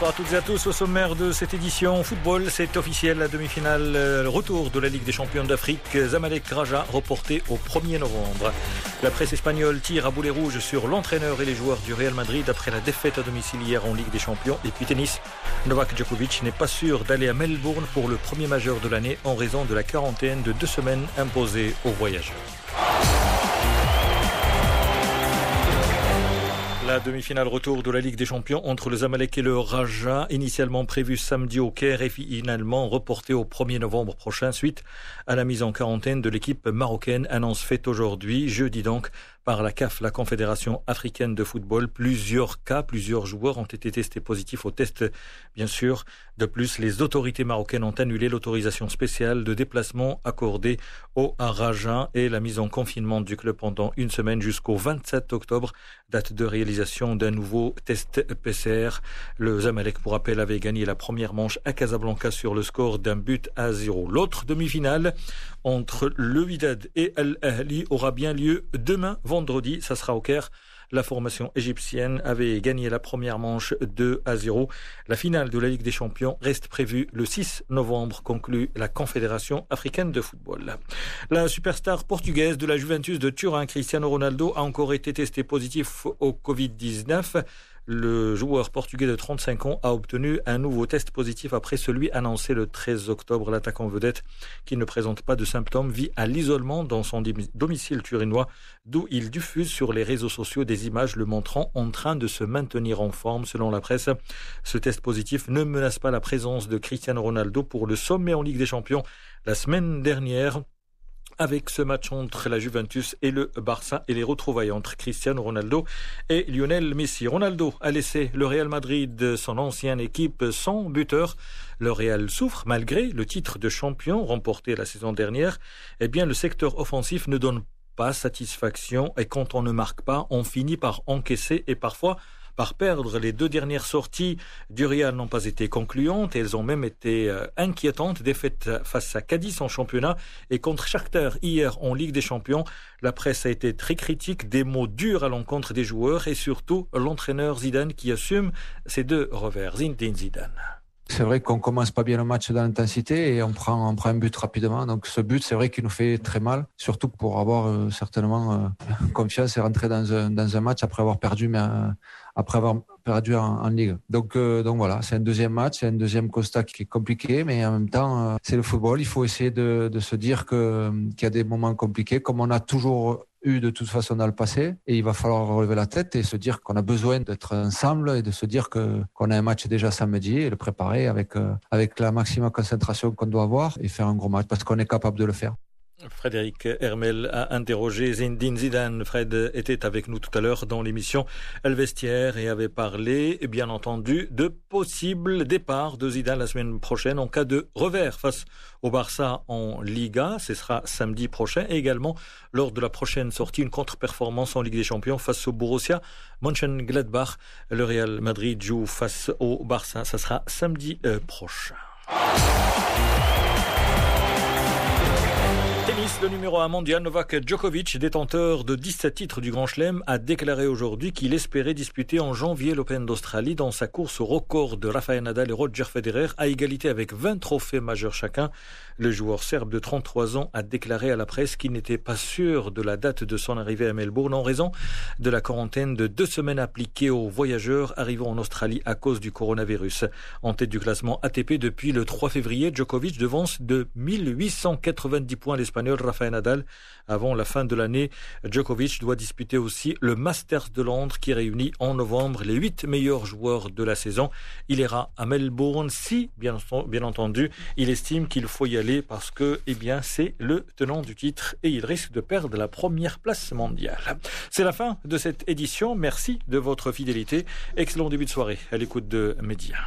Bonsoir à toutes et à tous. Au sommaire de cette édition football, c'est officiel la demi-finale, le retour de la Ligue des champions d'Afrique. Zamalek Raja reporté au 1er novembre. La presse espagnole tire à boulet rouge sur l'entraîneur et les joueurs du Real Madrid après la défaite à domicile hier en Ligue des champions. Et puis tennis, Novak Djokovic n'est pas sûr d'aller à Melbourne pour le premier majeur de l'année en raison de la quarantaine de deux semaines imposée aux voyageurs. La demi-finale retour de la Ligue des Champions entre le Zamalek et le Raja, initialement prévu samedi au Caire et finalement reporté au 1er novembre prochain suite à la mise en quarantaine de l'équipe marocaine. Annonce faite aujourd'hui, jeudi donc, par la CAF, la Confédération africaine de football. Plusieurs cas, plusieurs joueurs ont été testés positifs au test, bien sûr. De plus, les autorités marocaines ont annulé l'autorisation spéciale de déplacement accordée au Raja et la mise en confinement du club pendant une semaine jusqu'au 27 octobre, date de réalisation d'un nouveau test PCR. Le Zamalek, pour rappel, avait gagné la première manche à Casablanca sur le score d'un but à zéro. L'autre demi-finale entre le Wydad et Al-Ahli aura bien lieu demain vendredi. Ça sera au Caire. La formation égyptienne avait gagné la première manche 2 à 0. La finale de la Ligue des Champions reste prévue le 6 novembre, conclut la Confédération africaine de football. La superstar portugaise de la Juventus de Turin, Cristiano Ronaldo, a encore été testé positif au Covid-19. Le joueur portugais de 35 ans a obtenu un nouveau test positif après celui annoncé le 13 octobre. L'attaquant vedette, qui ne présente pas de symptômes, vit à l'isolement dans son domicile turinois, d'où il diffuse sur les réseaux sociaux des images le montrant en train de se maintenir en forme. Selon la presse, ce test positif ne menace pas la présence de Cristiano Ronaldo pour le sommet en Ligue des Champions la semaine dernière avec ce match entre la Juventus et le Barça et les retrouvailles entre Cristiano Ronaldo et Lionel Messi. Ronaldo a laissé le Real Madrid, son ancienne équipe, sans buteur. Le Real souffre malgré le titre de champion remporté la saison dernière. Eh bien, le secteur offensif ne donne pas satisfaction et quand on ne marque pas, on finit par encaisser et parfois par perdre. Les deux dernières sorties du Real n'ont pas été concluantes. Elles ont même été euh, inquiétantes. Défaite face à Cadiz en championnat et contre Shakhtar hier en Ligue des Champions. La presse a été très critique, des mots durs à l'encontre des joueurs et surtout l'entraîneur Zidane qui assume ces deux revers. Zinedine Zidane. C'est vrai qu'on commence pas bien le match dans l'intensité et on prend, un but rapidement. Donc ce but, c'est vrai qu'il nous fait très mal, surtout pour avoir euh, certainement euh, confiance et rentrer dans un, match après avoir perdu, mais après avoir perdu en, Ligue. Donc, donc voilà, c'est un deuxième match, c'est un deuxième constat qui est compliqué, mais en même temps, c'est le football. Il faut essayer de, se dire que qu'il y a des moments compliqués, comme on a toujours eu de toute façon dans le passé et il va falloir relever la tête et se dire qu'on a besoin d'être ensemble et de se dire qu'on a un match déjà samedi et le préparer avec euh, avec la maximum concentration qu'on doit avoir et faire un gros match parce qu'on est capable de le faire. Frédéric Hermel a interrogé Zindine Zidane. Fred était avec nous tout à l'heure dans l'émission El Vestiaire et avait parlé, bien entendu, de possibles départs de Zidane la semaine prochaine en cas de revers face au Barça en Liga. Ce sera samedi prochain et également lors de la prochaine sortie, une contre-performance en Ligue des Champions face au Borussia Mönchengladbach. Le Real Madrid joue face au Barça. Ça sera samedi euh, prochain. Le numéro 1 mondial Novak Djokovic, détenteur de 17 titres du Grand Chelem, a déclaré aujourd'hui qu'il espérait disputer en janvier l'Open d'Australie dans sa course au record de Rafael Nadal et Roger Federer à égalité avec 20 trophées majeurs chacun. Le joueur serbe de 33 ans a déclaré à la presse qu'il n'était pas sûr de la date de son arrivée à Melbourne en raison de la quarantaine de deux semaines appliquée aux voyageurs arrivant en Australie à cause du coronavirus. En tête du classement ATP depuis le 3 février, Djokovic devance de 1890 points l'Espagnol Rafael Nadal. Avant la fin de l'année, Djokovic doit disputer aussi le Masters de Londres qui réunit en novembre les huit meilleurs joueurs de la saison. Il ira à Melbourne si, bien, entendu, il estime qu'il faut y aller parce que, eh bien, c'est le tenant du titre et il risque de perdre la première place mondiale. C'est la fin de cette édition. Merci de votre fidélité. Excellent début de soirée à l'écoute de Média.